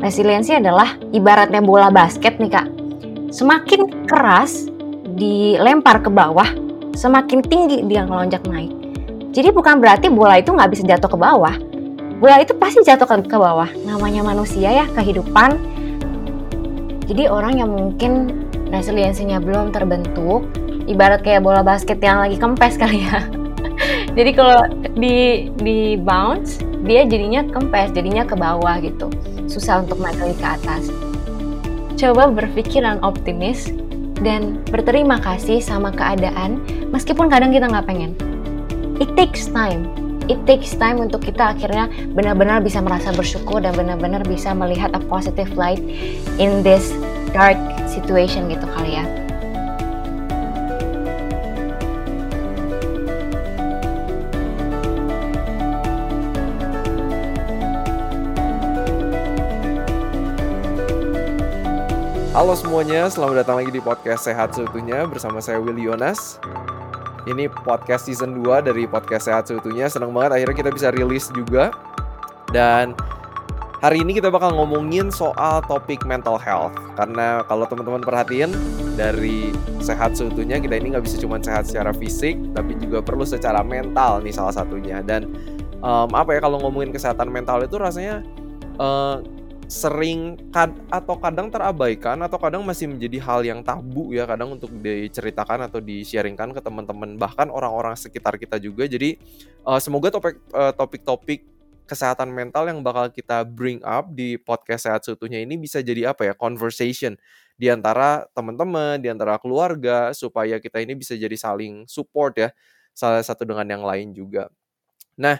resiliensi adalah ibaratnya bola basket nih kak. Semakin keras dilempar ke bawah, semakin tinggi dia ngelonjak naik. Jadi bukan berarti bola itu nggak bisa jatuh ke bawah. Bola itu pasti jatuh ke bawah. Namanya manusia ya, kehidupan. Jadi orang yang mungkin resiliensinya belum terbentuk, ibarat kayak bola basket yang lagi kempes kali ya. Jadi kalau di di bounce dia jadinya kempes, jadinya ke bawah gitu. Susah untuk naik lagi ke atas. Coba berpikiran optimis dan berterima kasih sama keadaan meskipun kadang kita nggak pengen. It takes time. It takes time untuk kita akhirnya benar-benar bisa merasa bersyukur dan benar-benar bisa melihat a positive light in this dark situation gitu kali ya. Halo semuanya, selamat datang lagi di podcast Sehat Seutuhnya bersama saya Willy Yonas. Ini podcast season 2 dari podcast Sehat Seutuhnya. Senang banget akhirnya kita bisa rilis juga. Dan hari ini kita bakal ngomongin soal topik mental health. Karena kalau teman-teman perhatiin dari Sehat Seutuhnya kita ini nggak bisa cuma sehat secara fisik, tapi juga perlu secara mental nih salah satunya. Dan um, apa ya kalau ngomongin kesehatan mental itu rasanya uh, sering kad atau kadang terabaikan atau kadang masih menjadi hal yang tabu ya kadang untuk diceritakan atau di-sharingkan ke teman-teman bahkan orang-orang sekitar kita juga. Jadi uh, semoga topik uh, topik-topik kesehatan mental yang bakal kita bring up di podcast sehat seutuhnya ini bisa jadi apa ya conversation di antara teman-teman di antara keluarga supaya kita ini bisa jadi saling support ya salah satu dengan yang lain juga. Nah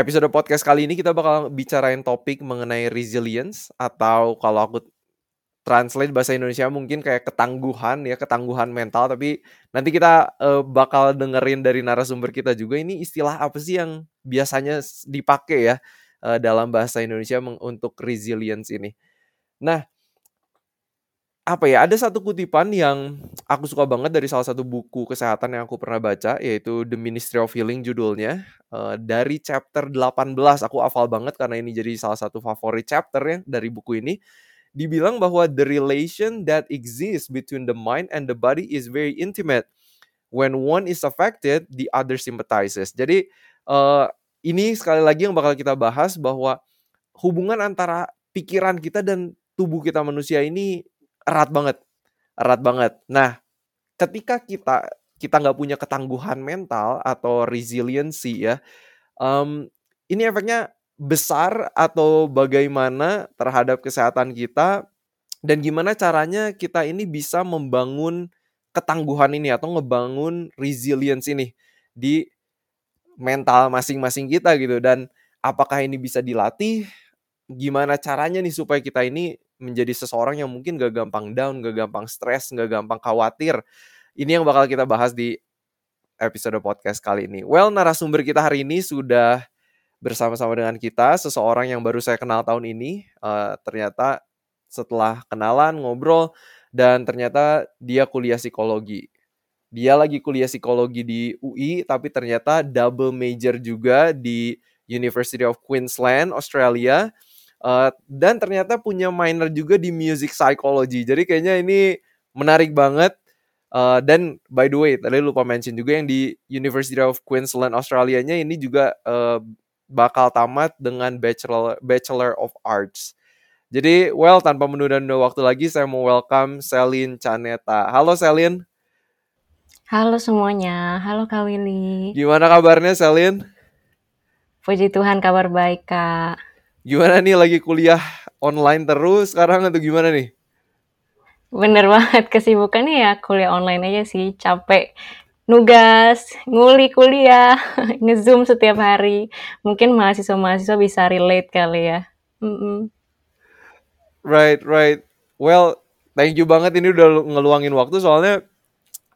Episode podcast kali ini kita bakal bicarain topik mengenai resilience atau kalau aku translate bahasa Indonesia mungkin kayak ketangguhan ya, ketangguhan mental tapi nanti kita uh, bakal dengerin dari narasumber kita juga ini istilah apa sih yang biasanya dipakai ya uh, dalam bahasa Indonesia untuk resilience ini. Nah, apa ya ada satu kutipan yang aku suka banget dari salah satu buku kesehatan yang aku pernah baca yaitu The Ministry of Healing judulnya. Uh, dari chapter 18 aku hafal banget karena ini jadi salah satu favorit chapter ya dari buku ini. Dibilang bahwa the relation that exists between the mind and the body is very intimate. When one is affected the other sympathizes. Jadi uh, ini sekali lagi yang bakal kita bahas bahwa hubungan antara pikiran kita dan tubuh kita manusia ini erat banget. Erat banget. Nah ketika kita kita nggak punya ketangguhan mental atau resiliency ya um, ini efeknya besar atau bagaimana terhadap kesehatan kita dan gimana caranya kita ini bisa membangun ketangguhan ini atau ngebangun resilience ini di mental masing-masing kita gitu. Dan apakah ini bisa dilatih? Gimana caranya nih supaya kita ini menjadi seseorang yang mungkin gak gampang down, gak gampang stres, gak gampang khawatir. Ini yang bakal kita bahas di episode podcast kali ini. Well, narasumber kita hari ini sudah bersama-sama dengan kita, seseorang yang baru saya kenal tahun ini. Uh, ternyata setelah kenalan, ngobrol, dan ternyata dia kuliah psikologi. Dia lagi kuliah psikologi di UI, tapi ternyata double major juga di University of Queensland, Australia Uh, dan ternyata punya minor juga di music psychology. Jadi kayaknya ini menarik banget. Uh, dan by the way, tadi lupa mention juga yang di University of Queensland Australia-nya ini juga uh, bakal tamat dengan Bachelor Bachelor of Arts. Jadi, well, tanpa menunda-nunda waktu lagi, saya mau welcome Selin Caneta. Halo Selin. Halo semuanya, halo Kak Willy. Gimana kabarnya Selin? Puji Tuhan kabar baik Kak. Gimana nih lagi kuliah online terus sekarang atau gimana nih? Bener banget kesibukannya ya kuliah online aja sih capek nugas, nguli kuliah, ngezoom setiap hari. Mungkin mahasiswa-mahasiswa bisa relate kali ya. Mm -mm. Right, right. Well, thank you banget ini udah ngeluangin waktu soalnya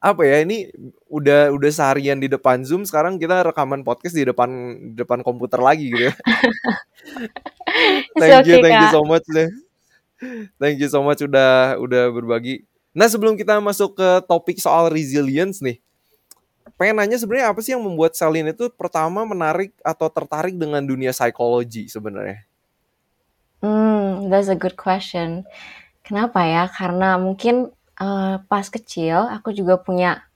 apa ya ini udah udah seharian di depan Zoom sekarang kita rekaman podcast di depan di depan komputer lagi gitu ya. thank you, thank you so much deh. Thank you so much udah udah berbagi. Nah, sebelum kita masuk ke topik soal resilience nih. Pengen nanya sebenarnya apa sih yang membuat Celine itu pertama menarik atau tertarik dengan dunia psikologi sebenarnya? Hmm, that's a good question. Kenapa ya? Karena mungkin uh, pas kecil aku juga punya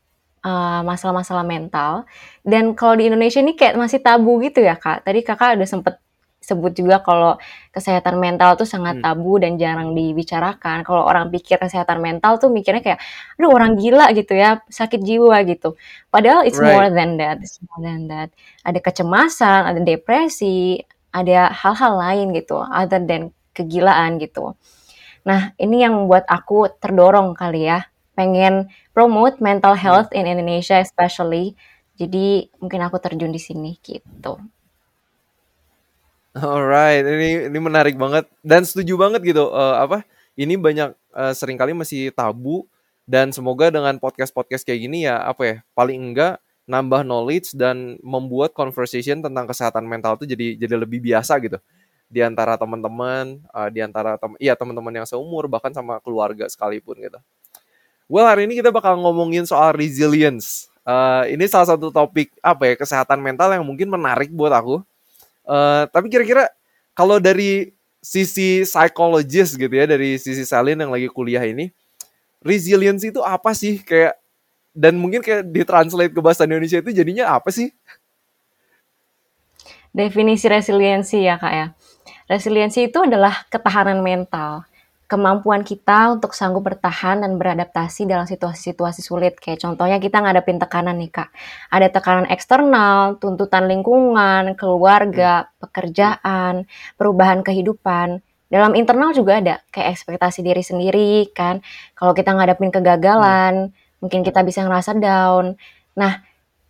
uh, masalah-masalah mental dan kalau di Indonesia ini kayak masih tabu gitu ya kak. Tadi kakak udah sempet sebut juga kalau kesehatan mental tuh sangat hmm. tabu dan jarang dibicarakan. Kalau orang pikir kesehatan mental tuh mikirnya kayak, aduh orang gila gitu ya, sakit jiwa gitu. Padahal it's right. more than that, it's more than that. Ada kecemasan, ada depresi, ada hal-hal lain gitu, other than kegilaan gitu. Nah, ini yang membuat aku terdorong kali ya, pengen promote mental health in Indonesia especially. Jadi mungkin aku terjun di sini gitu. Alright, ini ini menarik banget dan setuju banget gitu. Uh, apa? Ini banyak uh, sering kali masih tabu dan semoga dengan podcast-podcast kayak gini ya apa ya? Paling enggak nambah knowledge dan membuat conversation tentang kesehatan mental itu jadi jadi lebih biasa gitu di antara teman-teman, uh, di antara tem iya teman-teman yang seumur bahkan sama keluarga sekalipun gitu. Well, hari ini kita bakal ngomongin soal resilience. Uh, ini salah satu topik apa ya kesehatan mental yang mungkin menarik buat aku Uh, tapi kira-kira kalau dari sisi psikologis gitu ya, dari sisi Salin yang lagi kuliah ini, resilience itu apa sih? Kayak dan mungkin kayak ditranslate ke bahasa Indonesia itu jadinya apa sih? Definisi resiliensi ya kak ya. Resiliensi itu adalah ketahanan mental kemampuan kita untuk sanggup bertahan dan beradaptasi dalam situasi-situasi sulit. Kayak contohnya kita ngadepin tekanan nih kak. Ada tekanan eksternal, tuntutan lingkungan, keluarga, pekerjaan, perubahan kehidupan. Dalam internal juga ada kayak ekspektasi diri sendiri kan. Kalau kita ngadepin kegagalan, mungkin kita bisa ngerasa down. Nah,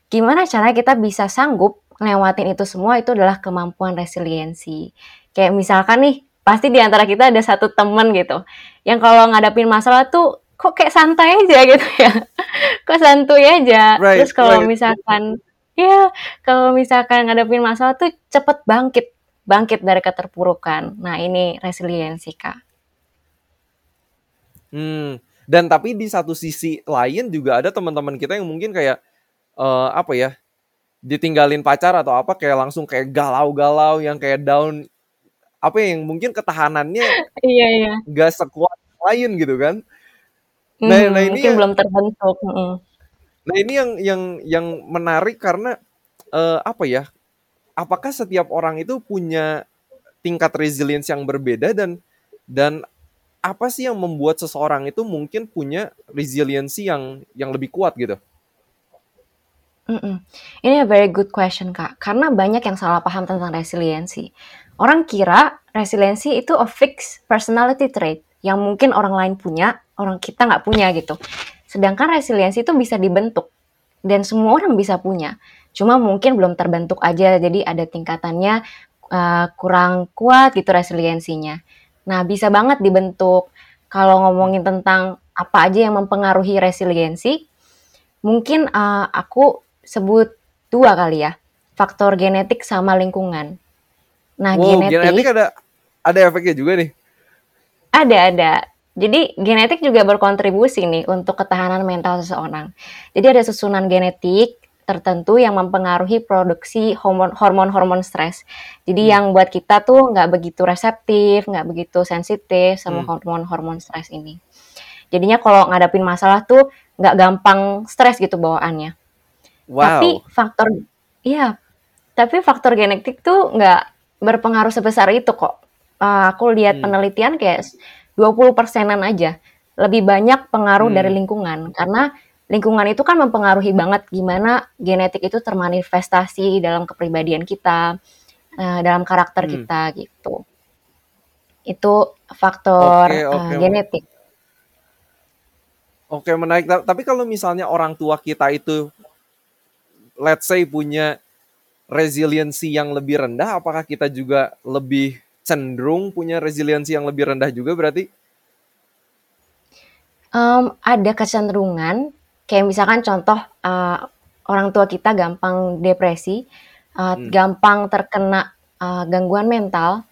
gimana caranya kita bisa sanggup ngelewatin itu semua itu adalah kemampuan resiliensi. Kayak misalkan nih, pasti di antara kita ada satu temen gitu yang kalau ngadapin masalah tuh kok kayak santai aja gitu ya. Kok santuy aja. Right, terus kalau right. misalkan ya kalau misalkan ngadapin masalah tuh cepet bangkit bangkit dari keterpurukan. Nah ini resiliensi kak. Hmm dan tapi di satu sisi lain juga ada teman-teman kita yang mungkin kayak uh, apa ya ditinggalin pacar atau apa kayak langsung kayak galau-galau yang kayak down apa yang mungkin ketahanannya iya iya nggak sekuat lain gitu kan nah, hmm, nah ini yang, belum terbentuk nah ini yang yang yang menarik karena uh, apa ya apakah setiap orang itu punya tingkat resilience yang berbeda dan dan apa sih yang membuat seseorang itu mungkin punya resiliensi yang yang lebih kuat gitu? Mm -mm. Ini a very good question kak, karena banyak yang salah paham tentang resiliensi. Orang kira resiliensi itu a fixed personality trait yang mungkin orang lain punya, orang kita nggak punya gitu. Sedangkan resiliensi itu bisa dibentuk dan semua orang bisa punya. Cuma mungkin belum terbentuk aja, jadi ada tingkatannya uh, kurang kuat gitu resiliensinya. Nah, bisa banget dibentuk. Kalau ngomongin tentang apa aja yang mempengaruhi resiliensi, mungkin uh, aku sebut dua kali ya, faktor genetik sama lingkungan. Nah, wow, genetik, genetik ada ada efeknya juga nih. Ada, ada. Jadi genetik juga berkontribusi nih untuk ketahanan mental seseorang. Jadi ada susunan genetik tertentu yang mempengaruhi produksi hormon-hormon stres. Jadi hmm. yang buat kita tuh nggak begitu reseptif, nggak begitu sensitif sama hmm. hormon-hormon stres ini. Jadinya kalau ngadapin masalah tuh nggak gampang stres gitu bawaannya. Wow. Tapi faktor, iya, tapi faktor genetik tuh nggak berpengaruh sebesar itu kok. Uh, aku lihat hmm. penelitian kayak 20 persenan aja. Lebih banyak pengaruh hmm. dari lingkungan. Karena lingkungan itu kan mempengaruhi banget gimana genetik itu termanifestasi dalam kepribadian kita, uh, dalam karakter hmm. kita gitu. Itu faktor okay, okay. Uh, genetik. Oke, menarik. Tapi kalau misalnya orang tua kita itu let's say punya resiliensi yang lebih rendah, apakah kita juga lebih cenderung punya resiliensi yang lebih rendah juga berarti? Um, ada kecenderungan, kayak misalkan contoh uh, orang tua kita gampang depresi, uh, hmm. gampang terkena uh, gangguan mental,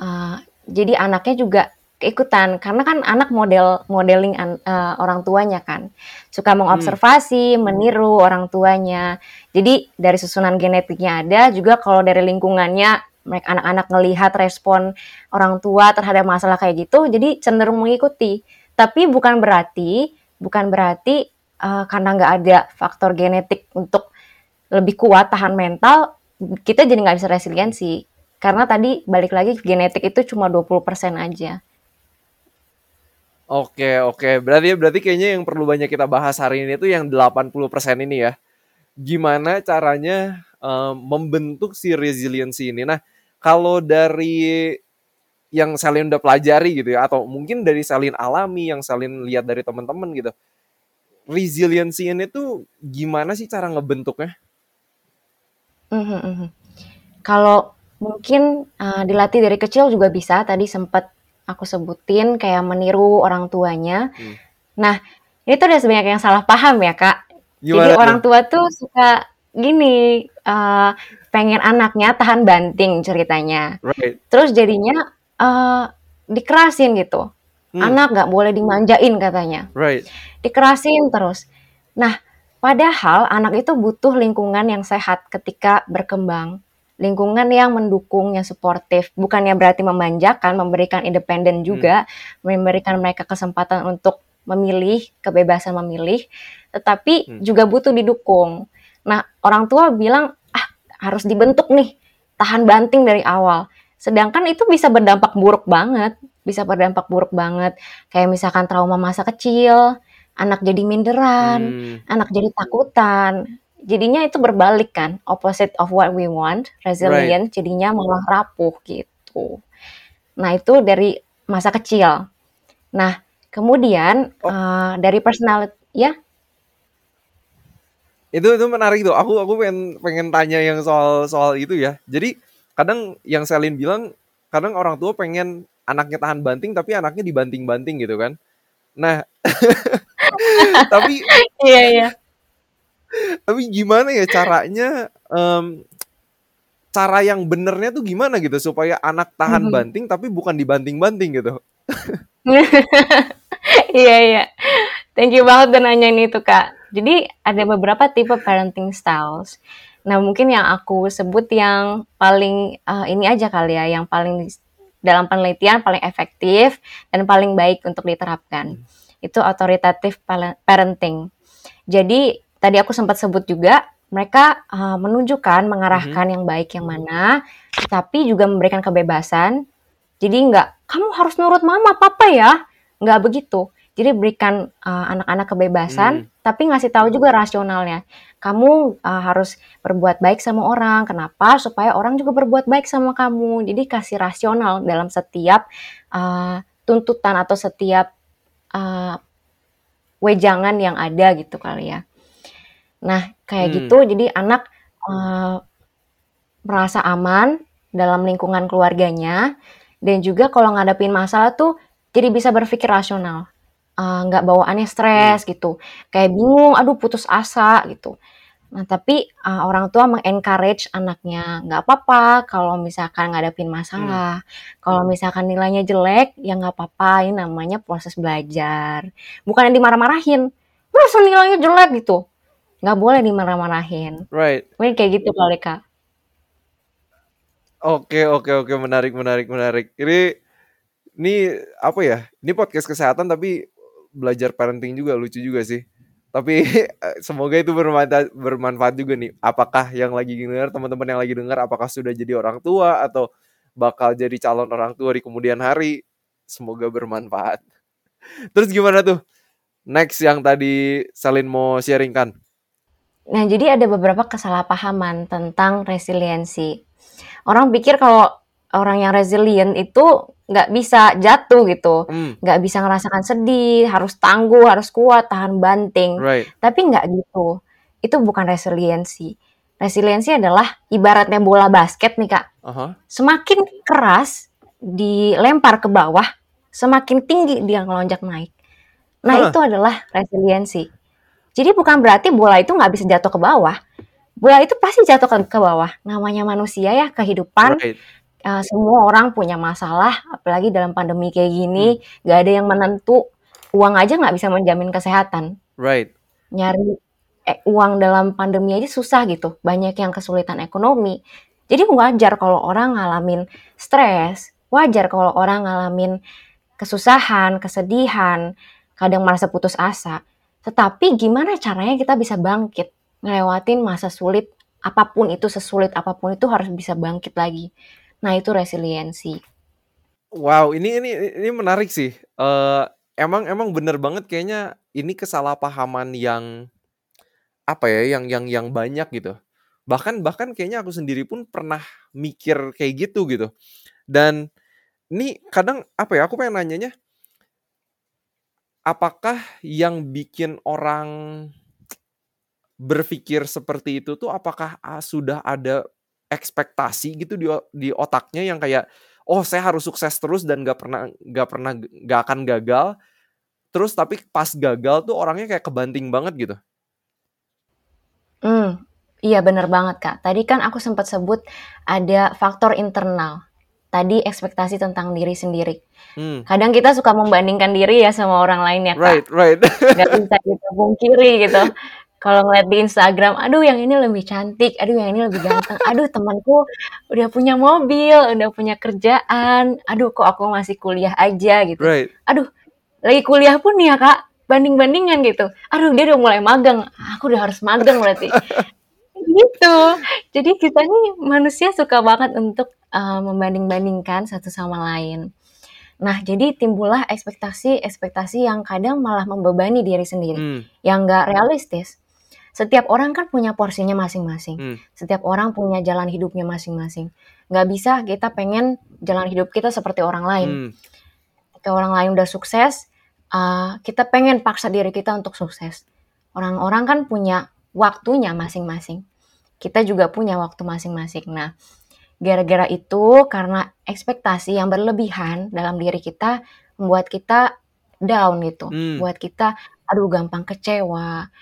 uh, jadi anaknya juga keikutan karena kan anak model modeling uh, orang tuanya kan suka mengobservasi hmm. meniru orang tuanya jadi dari susunan genetiknya ada juga kalau dari lingkungannya mereka anak-anak ngelihat respon orang tua terhadap masalah kayak gitu, jadi cenderung mengikuti. Tapi bukan berarti bukan berarti uh, karena nggak ada faktor genetik untuk lebih kuat tahan mental, kita jadi nggak bisa resiliensi. Karena tadi balik lagi genetik itu cuma 20% aja. Oke, oke. Berarti berarti kayaknya yang perlu banyak kita bahas hari ini itu yang 80% ini ya. Gimana caranya um, membentuk si resiliensi ini. Nah, kalau dari yang Salin udah pelajari gitu ya atau mungkin dari Salin alami yang Salin lihat dari teman-teman gitu. Resiliensi ini tuh gimana sih cara ngebentuknya? Mm -hmm. Kalau mungkin uh, dilatih dari kecil juga bisa. Tadi sempat aku sebutin kayak meniru orang tuanya. Hmm. Nah, ini tuh udah sebanyak yang salah paham ya kak. Gimana Jadi orang tua tuh suka gini uh, pengen anaknya tahan banting ceritanya. Right. Terus jadinya uh, dikerasin gitu. Hmm. Anak nggak boleh dimanjain katanya. Right. Dikerasin terus. Nah, padahal anak itu butuh lingkungan yang sehat ketika berkembang lingkungan yang mendukung, yang suportif, bukannya berarti memanjakan, memberikan independen juga, hmm. memberikan mereka kesempatan untuk memilih, kebebasan memilih, tetapi hmm. juga butuh didukung. Nah, orang tua bilang, ah harus dibentuk nih, tahan banting dari awal. Sedangkan itu bisa berdampak buruk banget, bisa berdampak buruk banget. Kayak misalkan trauma masa kecil, anak jadi minderan, hmm. anak jadi takutan, jadinya itu berbalik kan, opposite of what we want, resilient right. jadinya malah rapuh gitu. Nah itu dari masa kecil. Nah kemudian oh. uh, dari personality ya. Itu itu menarik tuh. Aku aku pengen pengen tanya yang soal soal itu ya. Jadi kadang yang Selin bilang kadang orang tua pengen anaknya tahan banting tapi anaknya dibanting-banting gitu kan. Nah, tapi iya iya tapi gimana ya caranya um, cara yang benernya tuh gimana gitu supaya anak tahan hmm. banting tapi bukan dibanting-banting gitu. iya iya. Thank you banget udah nanyain itu kak. Jadi ada beberapa tipe parenting styles. Nah mungkin yang aku sebut yang paling uh, ini aja kali ya, yang paling dalam penelitian paling efektif dan paling baik untuk diterapkan. Hmm. Itu authoritative parenting. Jadi tadi aku sempat sebut juga mereka uh, menunjukkan mengarahkan mm-hmm. yang baik yang mana, tapi juga memberikan kebebasan. Jadi nggak kamu harus nurut mama papa ya, nggak begitu. Jadi berikan uh, anak-anak kebebasan, mm. tapi ngasih tahu juga rasionalnya. Kamu uh, harus berbuat baik sama orang. Kenapa? Supaya orang juga berbuat baik sama kamu. Jadi kasih rasional dalam setiap uh, tuntutan atau setiap uh, wejangan yang ada gitu kali ya. Nah, kayak hmm. gitu jadi anak uh, merasa aman dalam lingkungan keluarganya dan juga kalau ngadepin masalah tuh jadi bisa berpikir rasional. Uh, nggak bawaannya stres hmm. gitu. Kayak bingung, aduh putus asa gitu. Nah, tapi uh, orang tua mengencourage anaknya, nggak apa-apa kalau misalkan ngadepin masalah. Hmm. Kalau misalkan nilainya jelek, ya nggak apa-apa, ini namanya proses belajar. Bukan yang dimarah-marahin. Masa nilainya jelek gitu? Nggak boleh dimarah-marahin. Right. Mungkin kayak gitu kali kak. Oke oke oke menarik menarik menarik. Ini ini apa ya? Ini podcast kesehatan tapi belajar parenting juga lucu juga sih. Tapi semoga itu bermanfaat bermanfaat juga nih. Apakah yang lagi dengar teman-teman yang lagi dengar apakah sudah jadi orang tua atau bakal jadi calon orang tua di kemudian hari? Semoga bermanfaat. Terus gimana tuh? Next yang tadi Salin mau sharingkan. Nah, jadi ada beberapa kesalahpahaman tentang resiliensi. Orang pikir kalau orang yang resilient itu nggak bisa jatuh gitu, hmm. nggak bisa ngerasakan sedih, harus tangguh, harus kuat, tahan banting. Right. Tapi nggak gitu. Itu bukan resiliensi. Resiliensi adalah ibaratnya bola basket nih kak. Uh -huh. Semakin keras dilempar ke bawah, semakin tinggi dia ngelonjak naik. Nah huh. itu adalah resiliensi. Jadi bukan berarti bola itu nggak bisa jatuh ke bawah. Bola itu pasti jatuh ke, ke bawah. Namanya manusia ya, kehidupan. Right. Uh, semua orang punya masalah, apalagi dalam pandemi kayak gini, hmm. nggak hmm. ada yang menentu. Uang aja nggak bisa menjamin kesehatan. Right. Nyari eh, uang dalam pandemi aja susah gitu. Banyak yang kesulitan ekonomi. Jadi wajar kalau orang ngalamin stres, wajar kalau orang ngalamin kesusahan, kesedihan, kadang merasa putus asa. Tetapi gimana caranya kita bisa bangkit, ngelewatin masa sulit, apa pun itu sesulit apa pun itu harus bisa bangkit lagi. Nah itu resiliensi. Wow, ini ini ini menarik sih. Uh, emang emang bener banget kayaknya ini kesalahpahaman yang apa ya, yang yang yang banyak gitu. Bahkan bahkan kayaknya aku sendiri pun pernah mikir kayak gitu gitu. Dan ini kadang apa ya, aku pengen nanyanya apakah yang bikin orang berpikir seperti itu tuh apakah ah, sudah ada ekspektasi gitu di di otaknya yang kayak oh saya harus sukses terus dan gak pernah gak pernah gak akan gagal terus tapi pas gagal tuh orangnya kayak kebanting banget gitu. Hmm, iya bener banget kak. Tadi kan aku sempat sebut ada faktor internal tadi ekspektasi tentang diri sendiri. Hmm. Kadang kita suka membandingkan diri ya sama orang lain ya kak. Right, right. Gak bisa kita pungkiri gitu. Kalau ngeliat di Instagram, aduh yang ini lebih cantik, aduh yang ini lebih ganteng, aduh temanku udah punya mobil, udah punya kerjaan, aduh kok aku masih kuliah aja gitu. Right. Aduh, lagi kuliah pun nih ya kak, banding-bandingan gitu. Aduh dia udah mulai magang, aku udah harus magang berarti. gitu. Jadi kita nih manusia suka banget untuk uh, membanding-bandingkan satu sama lain. Nah, jadi timbullah ekspektasi-ekspektasi yang kadang malah membebani diri sendiri, hmm. yang nggak realistis. Setiap orang kan punya porsinya masing-masing. Hmm. Setiap orang punya jalan hidupnya masing-masing. Nggak bisa kita pengen jalan hidup kita seperti orang lain. Hmm. Ketika orang lain udah sukses, uh, kita pengen paksa diri kita untuk sukses. Orang-orang kan punya waktunya masing-masing. Kita juga punya waktu masing-masing. Nah, Gara-gara itu, karena ekspektasi yang berlebihan dalam diri kita, membuat kita down gitu. Hmm. Buat kita, aduh gampang kecewa,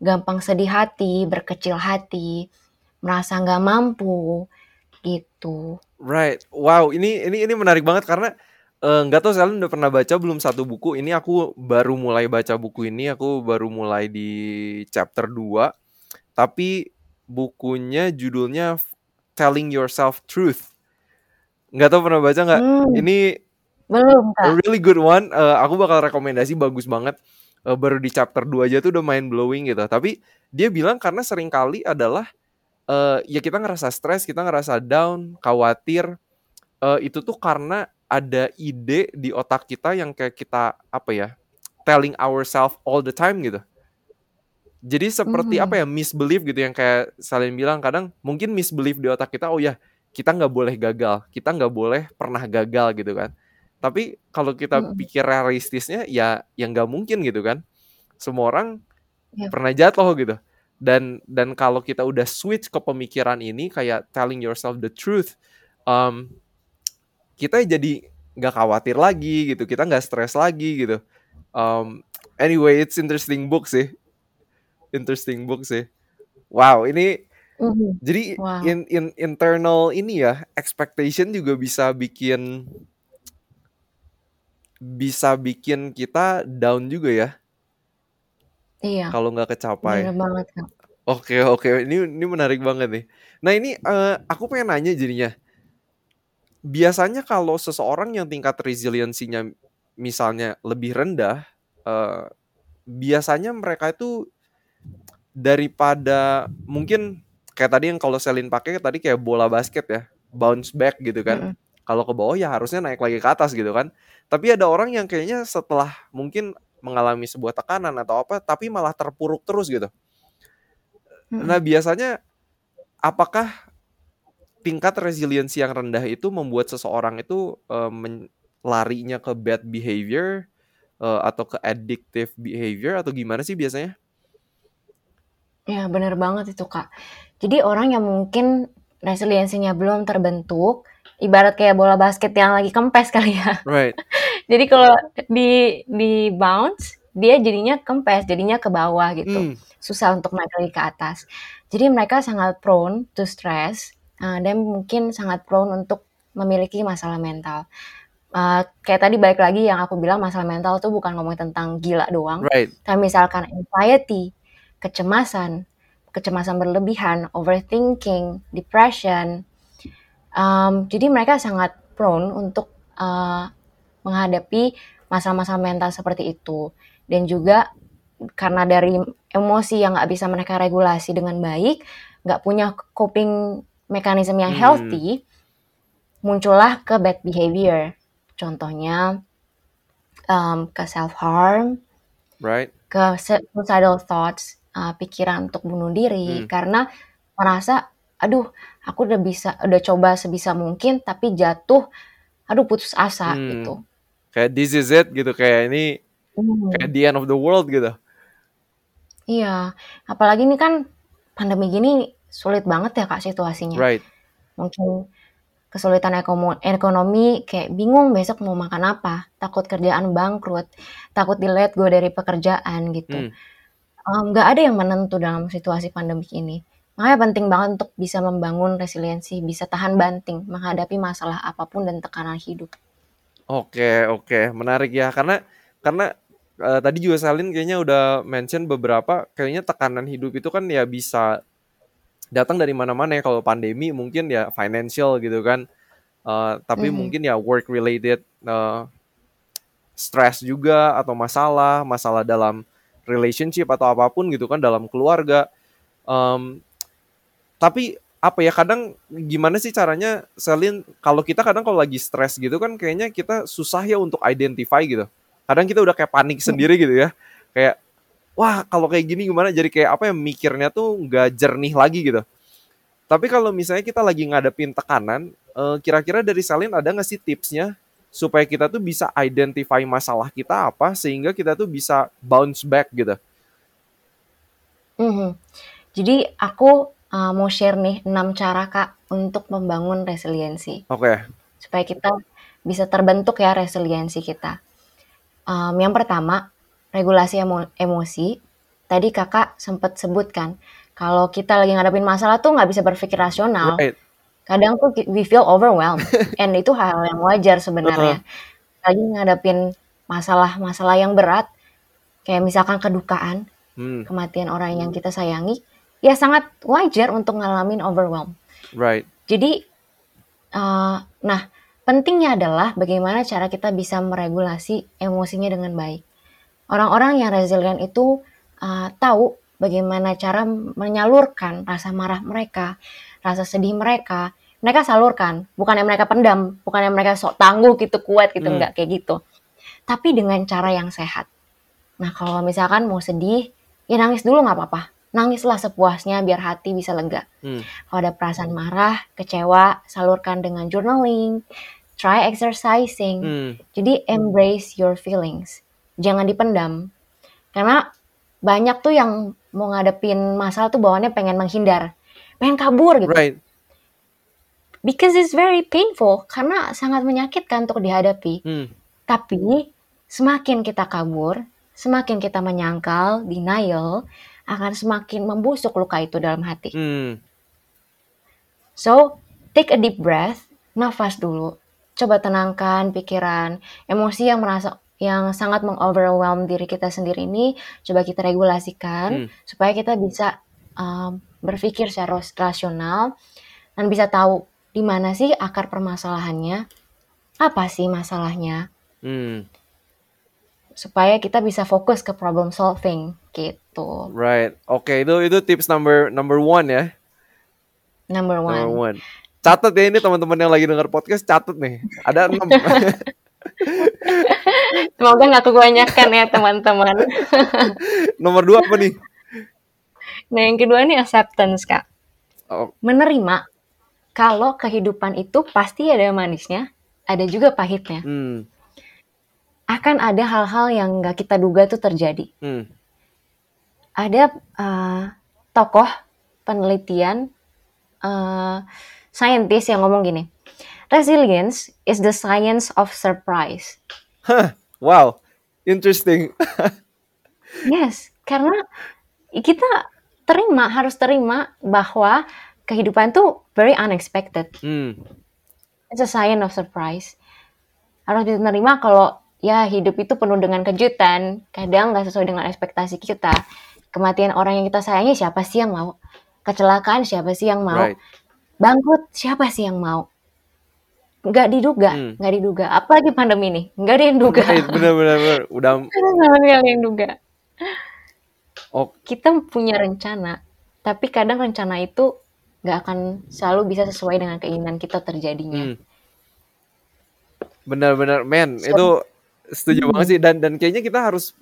gampang sedih hati, berkecil hati, merasa nggak mampu, gitu. Right. Wow, ini ini ini menarik banget karena eh, nggak uh, tahu kalian udah pernah baca belum satu buku ini aku baru mulai baca buku ini aku baru mulai di chapter 2 tapi bukunya judulnya telling yourself truth. Nggak tahu pernah baca nggak? Hmm. Ini belum kak. A really good one. Uh, aku bakal rekomendasi bagus banget. Uh, baru di chapter 2 aja tuh udah mind blowing gitu. Tapi dia bilang karena sering kali adalah uh, ya kita ngerasa stres, kita ngerasa down, khawatir. Uh, itu tuh karena ada ide di otak kita yang kayak kita apa ya telling ourselves all the time gitu. Jadi seperti mm. apa ya misbelief gitu yang kayak saling bilang kadang mungkin misbelief di otak kita oh ya kita nggak boleh gagal, kita nggak boleh pernah gagal gitu kan. Tapi kalau kita mm. pikir realistisnya ya yang nggak mungkin gitu kan. Semua orang yeah. pernah jatuh gitu. Dan dan kalau kita udah switch ke pemikiran ini kayak telling yourself the truth, um, kita jadi nggak khawatir lagi gitu, kita nggak stres lagi gitu. Um, anyway, it's interesting book sih interesting book sih. Wow, ini mm-hmm. jadi wow. in in internal ini ya expectation juga bisa bikin bisa bikin kita down juga ya. Iya. Kalau nggak kecapai. Benar banget kan. Oke oke ini ini menarik banget nih. Nah ini uh, aku pengen nanya jadinya. Biasanya kalau seseorang yang tingkat resiliensinya misalnya lebih rendah, uh, biasanya mereka itu daripada mungkin kayak tadi yang kalau Selin pakai tadi kayak bola basket ya bounce back gitu kan mm -hmm. kalau ke bawah ya harusnya naik lagi ke atas gitu kan tapi ada orang yang kayaknya setelah mungkin mengalami sebuah tekanan atau apa tapi malah terpuruk terus gitu mm -hmm. nah biasanya apakah tingkat resiliensi yang rendah itu membuat seseorang itu uh, larinya ke bad behavior uh, atau ke addictive behavior atau gimana sih biasanya Ya, bener banget itu, Kak. Jadi orang yang mungkin resiliensinya belum terbentuk, ibarat kayak bola basket yang lagi kempes kali ya. Right. Jadi kalau di di bounce, dia jadinya kempes, jadinya ke bawah gitu. Mm. Susah untuk naik lagi ke atas. Jadi mereka sangat prone to stress, uh, dan mungkin sangat prone untuk memiliki masalah mental. Uh, kayak tadi balik lagi yang aku bilang masalah mental tuh bukan ngomongin tentang gila doang, right. tapi misalkan anxiety, kecemasan, kecemasan berlebihan, overthinking, depression, Um, jadi mereka sangat prone untuk uh, menghadapi masalah-masalah mental seperti itu. Dan juga karena dari emosi yang nggak bisa mereka regulasi dengan baik, nggak punya coping mechanism yang Hmm. healthy, muncullah ke bad behavior. Contohnya um, ke self harm, Right? ke suicidal thoughts, uh, pikiran untuk bunuh diri Hmm. karena merasa, aduh, aku udah bisa, udah coba sebisa mungkin, tapi jatuh, aduh putus asa Hmm. gitu. Kayak this is it gitu kayak ini Hmm. kayak the end of the world gitu. Iya, apalagi ini kan pandemi gini sulit banget ya kak situasinya. Right. Mungkin kesulitan ekonomi, kayak bingung besok mau makan apa, takut kerjaan bangkrut, takut di let go dari pekerjaan gitu. Hmm. Em, nggak ada yang menentu dalam situasi pandemik ini. Makanya penting banget untuk bisa membangun resiliensi, bisa tahan banting menghadapi masalah apa pun dan tekanan hidup. Oke, oke, menarik ya karena karena eh, tadi juga Salin kayaknya udah mention beberapa kayaknya tekanan hidup itu kan ya bisa datang dari mana-mana ya kalau pandemi mungkin ya financial gitu kan. Eh, tapi Mhm. mungkin ya work related eh, stress juga atau masalah, masalah dalam relationship atau apa pun gitu kan dalam keluarga. Em, tapi apa ya kadang gimana sih caranya Selin kalau kita kadang kalau lagi stres gitu kan kayaknya kita susah ya untuk identify gitu. Kadang kita udah kayak panik sendiri gitu ya. Kayak wah kalau kayak gini gimana? Jadi kayak apa ya mikirnya tuh nggak jernih lagi gitu. Tapi kalau misalnya kita lagi ngadepin tekanan eh, kira-kira dari Selin ada nggak sih tipsnya supaya kita tuh bisa identify masalah kita apa sehingga kita tuh bisa bounce back gitu Mhm. Jadi aku uh, mau share nih 6 cara Kak untuk membangun resiliensi. oke Supaya kita bisa terbentuk ya resiliensi kita. Um, yang pertama, regulasi emo- emosi. Tadi kakak sempat sebutkan, kalau kita lagi ngadepin masalah tuh nggak bisa berpikir rasional. right Kadang tuh we feel overwhelmed. And itu hal yang wajar sebenarnya. Lagi ngadepin masalah-masalah yang berat, kayak misalkan kedukaan, hmm, kematian orang yang kita sayangi, ya sangat wajar untuk ngalamin overwhelm. right Jadi, uh, nah pentingnya adalah bagaimana cara kita bisa meregulasi emosinya dengan baik. Orang-orang yang resilient itu uh, tahu bagaimana cara menyalurkan rasa marah mereka, rasa sedih mereka. Mereka salurkan, bukan yang mereka pendam, bukan yang mereka sok tangguh gitu kuat gitu, Hmm. enggak kayak gitu. Tapi dengan cara yang sehat. Nah kalau misalkan mau sedih, ya nangis dulu nggak apa-apa. Nangislah sepuasnya biar hati bisa lega. hmm, Kalau ada perasaan marah, kecewa, salurkan dengan journaling, try exercising. hmm, Jadi embrace your feelings. Jangan dipendam. Karena banyak tuh yang mau ngadepin masalah tuh bawaannya pengen menghindar. Pengen kabur gitu. right Because it's very painful. Karena sangat menyakitkan untuk dihadapi. hmm, Tapi semakin kita kabur, semakin kita menyangkal, denial, akan semakin membusuk luka itu dalam hati. hmm. So, take a deep breath, nafas dulu. Coba tenangkan pikiran, emosi yang merasa yang sangat mengoverwhelm diri kita sendiri ini, coba kita regulasikan Hmm. supaya kita bisa um, berpikir secara ras- rasional dan bisa tahu di mana sih akar permasalahannya, apa sih masalahnya, Hmm, supaya kita bisa fokus ke problem solving gitu. right. Oke, itu itu tips number number one ya. Number one. Number one. Catat ya ini teman-teman yang lagi dengar podcast, catat nih. Ada enam. Semoga nggak kebanyakan ya teman-teman. Nomor dua apa nih? Nah, yang kedua ini acceptance, Kak. Oh, Menerima kalau kehidupan itu pasti ada manisnya, ada juga pahitnya. hmm, Akan ada hal-hal yang nggak kita duga tuh terjadi. hmm, Ada uh, tokoh penelitian, uh, saintis yang ngomong gini, resilience is the science of surprise. wow, interesting. Yes, karena kita terima, harus terima bahwa kehidupan tuh very unexpected. Hmm, It's a sign of surprise. Harus diterima kalau ya hidup itu penuh dengan kejutan. Kadang nggak sesuai dengan ekspektasi kita. Kematian orang yang kita sayangi siapa sih yang mau? Kecelakaan siapa sih yang mau? right. Bangkrut siapa sih yang mau? nggak diduga, Hmm. nggak diduga. Apalagi pandemi nih, nggak ada yang duga. Right, bener bener bener. Udah Nggak ada yang duga. Oh Kita punya rencana, tapi kadang rencana itu nggak akan selalu bisa sesuai dengan keinginan kita terjadinya. hmm. Bener-bener, men, So, itu setuju banget hmm, sih dan dan kayaknya kita harus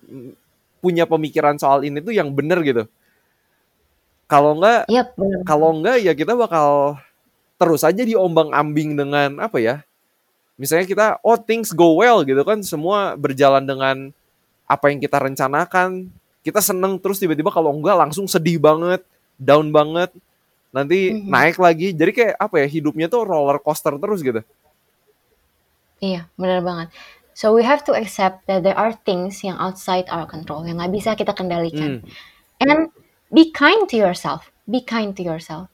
punya pemikiran soal ini tuh yang bener gitu. Kalau enggak, Yap, benar. kalau enggak ya kita bakal terus aja diombang-ambing dengan apa ya? Misalnya kita oh things go well gitu kan, semua berjalan dengan apa yang kita rencanakan. Kita seneng terus tiba-tiba kalau enggak langsung sedih banget, down banget, nanti Mhm. naik lagi. Jadi kayak apa ya? Hidupnya tuh roller coaster terus gitu. Iya, benar banget. So we have to accept that there are things yang outside our control yang nggak bisa kita kendalikan. Hmm. And be kind to yourself. Be kind to yourself.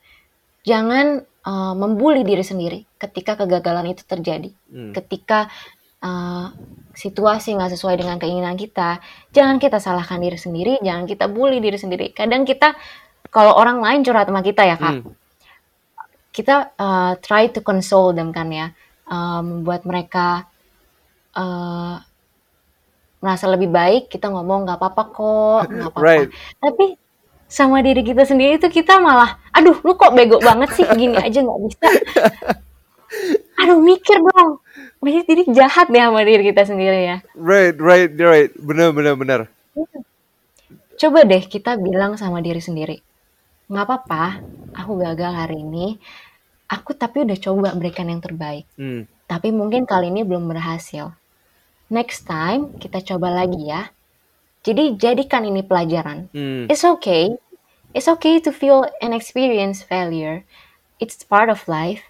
Jangan uh, membuli diri sendiri ketika kegagalan itu terjadi. Hmm. Ketika uh, situasi nggak sesuai dengan keinginan kita, jangan kita salahkan diri sendiri, jangan kita bully diri sendiri. Kadang kita kalau orang lain curhat sama kita ya kak, Hmm. kita uh, try to console them kan ya, uh, membuat mereka uh, merasa lebih baik. Kita ngomong nggak apa-apa kok, nggak apa-apa. Right. Tapi sama diri kita sendiri tuh kita malah, aduh lu kok bego banget sih, gini aja nggak bisa. Aduh mikir dong. Jadi jadi jahat deh sama diri kita sendiri ya. Right, right, right. Bener, bener, bener. Coba deh kita bilang sama diri sendiri, nggak apa-apa, aku gagal hari ini. Aku tapi udah coba berikan yang terbaik. Hmm. Tapi mungkin kali ini belum berhasil. Next time kita coba lagi ya. Jadi jadikan ini pelajaran. Hmm. It's okay. It's okay to feel and experience failure. It's part of life.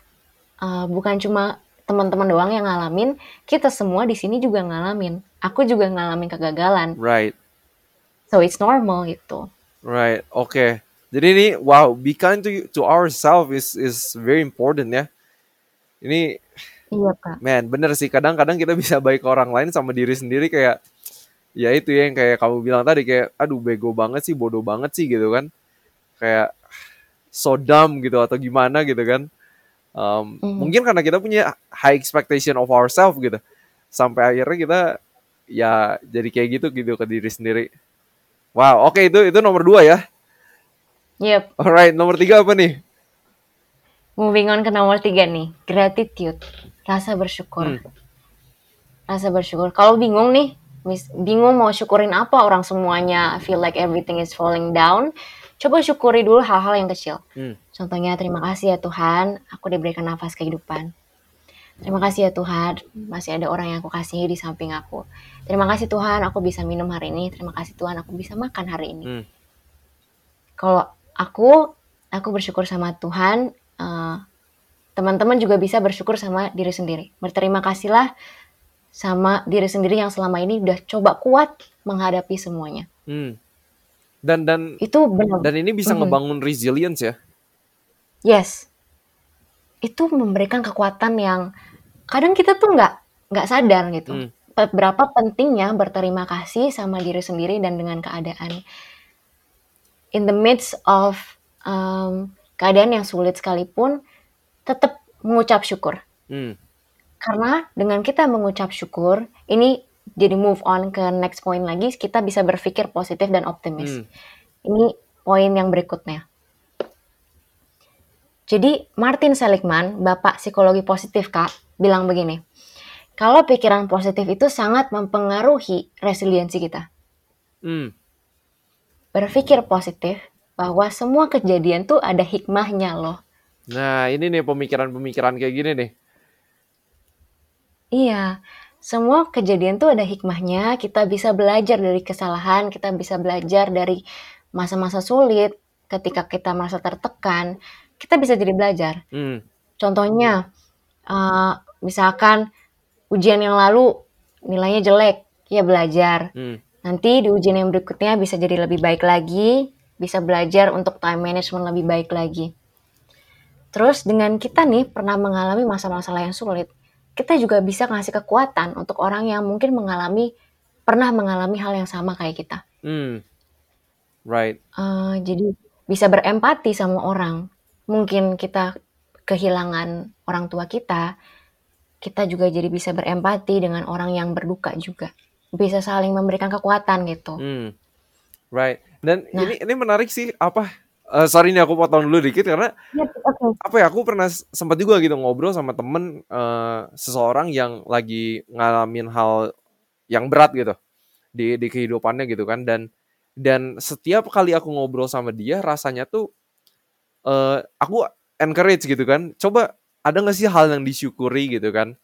Uh, bukan cuma teman-teman doang yang ngalamin, kita semua di sini juga ngalamin. Aku juga ngalamin kegagalan. Right. So it's normal gitu. Right, oke. Jadi ini wow, be kind to to ourselves is is very important ya. Ini Iya kak. man, bener sih kadang-kadang kita bisa baik ke orang lain sama diri sendiri kayak ya itu ya yang kayak kamu bilang tadi kayak aduh bego banget sih, bodoh banget sih gitu kan. Kayak so dumb gitu atau gimana gitu kan. Um, Mhm. mungkin karena kita punya high expectation of ourselves gitu. Sampai akhirnya kita ya jadi kayak gitu gitu ke diri sendiri. Wow, oke itu itu nomor dua ya. Yep. Alright, nomor tiga apa nih? Moving on ke nomor tiga nih, gratitude, rasa bersyukur. Hmm. Rasa bersyukur. Kalau bingung nih, mis- bingung mau syukurin apa orang semuanya feel like everything is falling down, coba syukuri dulu hal-hal yang kecil. Hmm. Contohnya terima kasih ya Tuhan, aku diberikan nafas kehidupan. Terima kasih ya Tuhan, masih ada orang yang aku kasihi di samping aku. Terima kasih Tuhan, aku bisa minum hari ini. Terima kasih Tuhan, aku bisa makan hari ini. Hmm. Kalau aku, aku bersyukur sama Tuhan. eh, teman-teman juga bisa bersyukur sama diri sendiri. Berterima kasihlah sama diri sendiri yang selama ini udah coba kuat menghadapi semuanya. Hmm. Dan dan Itu benar. dan ini bisa Mhm. ngebangun resilience ya. Yes. Itu memberikan kekuatan yang kadang kita tuh nggak nggak sadar gitu. Hmm. Berapa pentingnya berterima kasih sama diri sendiri dan dengan keadaan. In the midst of um, keadaan yang sulit sekalipun, tetap mengucap syukur. Hmm. Karena dengan kita mengucap syukur, ini jadi move on ke next point lagi, kita bisa berpikir positif dan optimis. Hmm. Ini poin yang berikutnya. Jadi Martin Seligman, bapak psikologi positif kak, bilang begini, kalau pikiran positif itu sangat mempengaruhi resiliensi kita. Hmm. Berpikir positif bahwa semua kejadian tuh ada hikmahnya loh. Nah, ini nih pemikiran-pemikiran kayak gini nih. Iya, semua kejadian tuh ada hikmahnya. Kita bisa belajar dari kesalahan, kita bisa belajar dari masa-masa sulit. Ketika kita merasa tertekan, kita bisa jadi belajar. Hmm. Contohnya, eh, misalkan ujian yang lalu nilainya jelek, ya belajar. Hmm. Nanti di ujian yang berikutnya bisa jadi lebih baik lagi, bisa belajar untuk time management lebih baik lagi. Terus dengan kita nih pernah mengalami masa-masalah yang sulit, kita juga bisa ngasih kekuatan untuk orang yang mungkin mengalami pernah mengalami hal yang sama kayak kita. Hmm. Right. Eh, jadi bisa berempati sama orang. Mungkin kita kehilangan orang tua kita, kita juga jadi bisa berempati dengan orang yang berduka juga. Bisa saling memberikan kekuatan gitu. Hmm. Right. Dan Nah. ini ini menarik sih apa? Eh, sorry nih aku potong dulu dikit karena Ya, oke. apa ya aku pernah sempat juga gitu ngobrol sama temen eh, seseorang yang lagi ngalamin hal yang berat gitu di di kehidupannya gitu kan. Dan dan setiap kali aku ngobrol sama dia rasanya tuh eh aku encourage gitu kan. Coba ada nggak sih hal yang disyukuri gitu kan?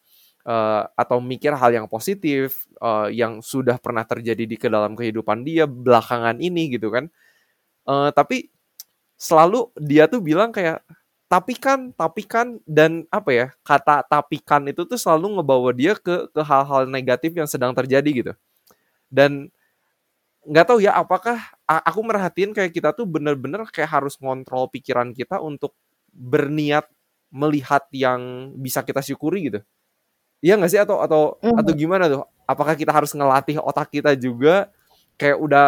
Eh, atau mikir hal yang positif eh, yang sudah pernah terjadi di ke dalam kehidupan dia belakangan ini gitu kan. Eh, tapi selalu dia tuh bilang kayak tapi kan tapi kan dan apa ya kata tapi kan itu tuh selalu ngebawa dia ke ke hal-hal negatif yang sedang terjadi gitu. Dan nggak tahu ya apakah aku merhatiin kayak kita tuh bener-bener kayak harus ngontrol pikiran kita untuk berniat melihat yang bisa kita syukuri gitu? Iya nggak sih? Atau atau Mhm. atau gimana tuh? Apakah kita harus ngelatih otak kita juga kayak udah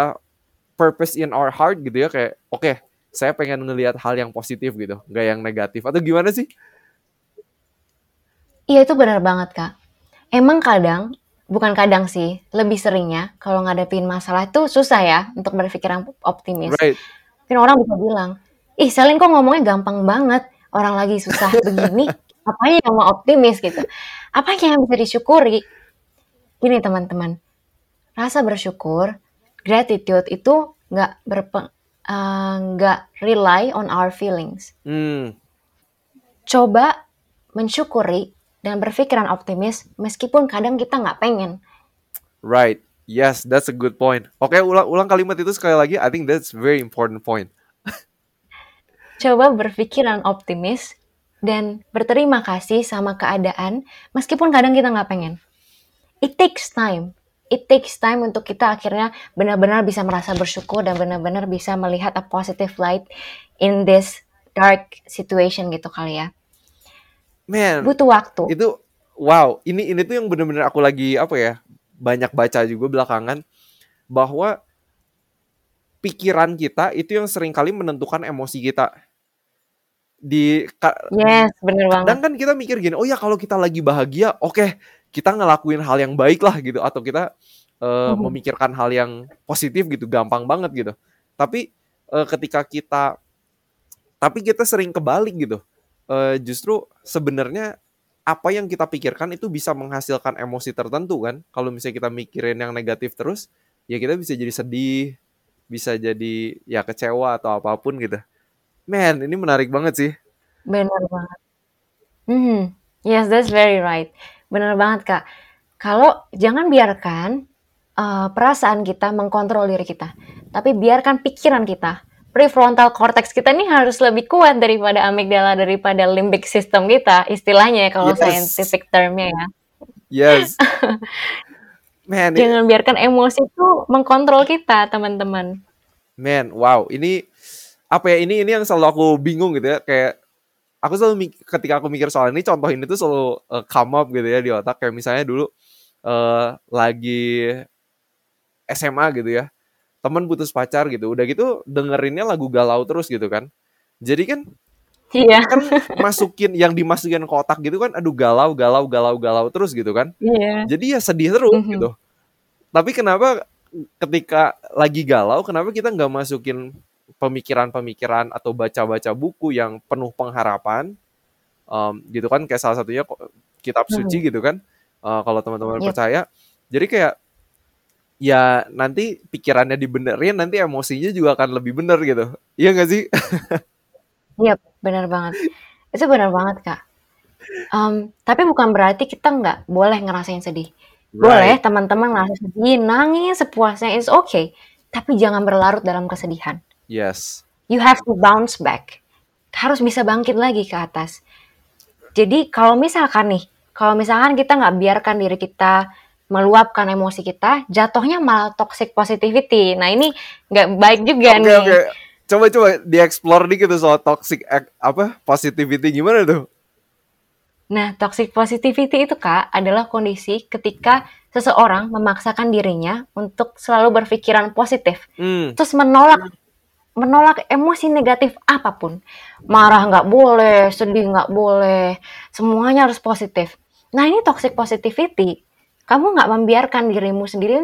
purpose in our heart gitu ya? Kayak oke saya pengen ngelihat hal yang positif gitu nggak yang negatif atau gimana sih Iya itu benar banget kak. Emang kadang, bukan kadang sih, lebih seringnya kalau ngadepin masalah itu susah ya untuk berpikiran optimis. right Mungkin orang bisa bilang, ih Selin kok ngomongnya gampang banget, orang lagi susah begini, apanya yang mau optimis gitu. Apa yang bisa disyukuri? Gini teman-teman, rasa bersyukur, gratitude itu nggak berpe, eh, nggak rely on our feelings. hmm Coba mensyukuri dan berpikiran optimis meskipun kadang kita nggak pengen. right yes that's a good point oke ulang ulang kalimat itu sekali lagi I think that's very important point Coba berpikiran optimis dan berterima kasih sama keadaan meskipun kadang kita nggak pengen. It takes time. It takes time untuk kita akhirnya benar-benar bisa merasa bersyukur dan benar-benar bisa melihat a positive light in this dark situation gitu kali ya. man Butuh waktu. itu wow ini ini tuh yang bener-bener aku lagi apa ya banyak baca juga belakangan bahwa pikiran kita itu yang sering kali menentukan emosi kita di Yes, bener banget. kadang kan kita mikir gini oh ya kalau kita lagi bahagia oke kita ngelakuin hal yang baik lah gitu atau kita eh, Mhm. memikirkan hal yang positif gitu gampang banget gitu tapi eh, ketika kita tapi kita sering kebalik gitu Eh, justru sebenarnya apa yang kita pikirkan itu bisa menghasilkan emosi tertentu kan kalau misalnya kita mikirin yang negatif terus ya kita bisa jadi sedih bisa jadi ya kecewa atau apa pun gitu man ini menarik banget sih Bener banget. Mhm. Yes, that's very right. Bener banget, Kak. Kalau jangan biarkan uh, perasaan kita mengkontrol diri kita, tapi biarkan pikiran kita. Prefrontal cortex kita ini harus lebih kuat daripada amigdala, daripada limbic system kita, istilahnya ya kalau Yes. scientific termnya ya. Yes. man, Jangan biarkan emosi itu mengkontrol kita, teman-teman. man, wow. Ini apa ya? Ini ini yang selalu aku bingung gitu ya. Kayak aku selalu ketika aku mikir soal ini, contoh ini tuh selalu eh, come up gitu ya di otak. Kayak misalnya dulu eh lagi SMA gitu ya. Temen putus pacar gitu. Udah gitu dengerinnya lagu galau terus gitu kan. Jadi kan Iya, kan masukin yang dimasukin ke otak gitu kan aduh galau galau galau galau terus gitu kan. iya. Jadi ya sedih terus Mhm. gitu. Tapi kenapa ketika lagi galau, kenapa kita nggak masukin pemikiran-pemikiran atau baca-baca buku yang penuh pengharapan, Em, gitu kan? Kayak salah satunya kitab suci gitu kan? Eh, kalau teman-teman Yep. percaya, jadi kayak ya nanti pikirannya dibenerin, nanti emosinya juga akan lebih bener gitu. Iya nggak sih? Iya, benar banget. Itu benar banget, Kak. Em, tapi bukan berarti kita nggak boleh ngerasain sedih. Boleh Right. teman-teman ngerasa sedih, nangis sepuasnya, it's okay. Tapi jangan berlarut dalam kesedihan. Yes. You have to bounce back. Harus bisa bangkit lagi ke atas. Jadi kalau misalkan nih, kalau misalkan kita nggak biarkan diri kita meluapkan emosi kita, jatuhnya malah toxic positivity. Nah ini nggak baik juga Oke nih. oke. Coba coba dieksplor dikit tuh soal toxic apa positivity gimana tuh? Nah, toxic positivity itu Kak adalah kondisi ketika seseorang memaksakan dirinya untuk selalu berpikiran positif, Hmm. terus menolak menolak emosi negatif apa pun. Marah nggak boleh, sedih nggak boleh, semuanya harus positif. Nah ini toxic positivity. Kamu nggak membiarkan dirimu sendiri,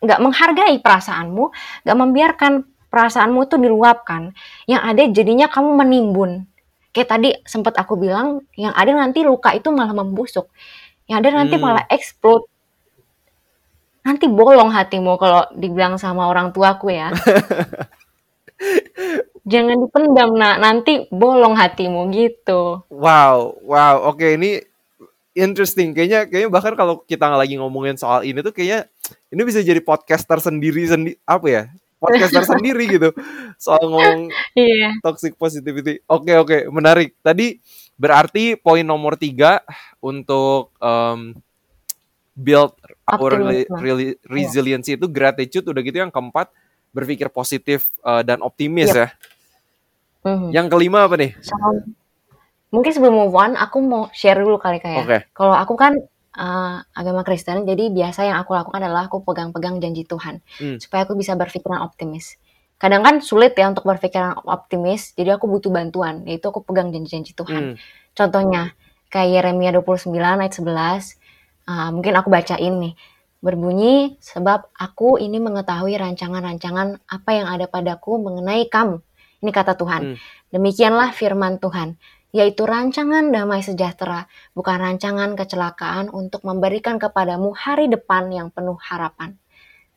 nggak menghargai perasaanmu, nggak membiarkan perasaanmu tuh diluapkan. Yang ada jadinya kamu menimbun. Kayak tadi sempat aku bilang, yang ada nanti luka itu malah membusuk. Yang ada nanti Hmm. malah explode. Nanti bolong hatimu kalau dibilang sama orang tuaku ya. Jangan dipendam, nak. Nanti bolong hatimu gitu. Wow, wow. Oke, ini interesting. Kayaknya kayaknya bahkan kalau kita lagi ngomongin soal ini tuh kayaknya ini bisa jadi podcaster sendiri sendi apa ya? Podcaster sendiri gitu. Soal ngomong Iya. toxic positivity. Oke, oke, menarik. Tadi berarti poin nomor tiga untuk um, build our reli- Optimisme. reli- resiliency itu gratitude udah gitu yang keempat berpikir positif uh, dan optimis Yep. ya. Mhm. Yang kelima apa nih? So, mungkin sebelum move on, aku mau share dulu kali kayak. Oke. Kalau aku kan uh, agama Kristen, jadi biasa yang aku lakukan adalah aku pegang-pegang janji Tuhan Hmm. supaya aku bisa berpikiran optimis. Kadang kan sulit ya untuk berpikiran optimis, jadi aku butuh bantuan, yaitu aku pegang janji-janji Tuhan. Hmm. Contohnya kayak Yeremia 29 ayat 11, uh, mungkin aku bacain nih. Berbunyi, sebab aku ini mengetahui rancangan-rancangan apa yang ada padaku mengenai kamu. Ini kata Tuhan. Hmm. Demikianlah firman Tuhan, yaitu rancangan damai sejahtera, bukan rancangan kecelakaan untuk memberikan kepadamu hari depan yang penuh harapan.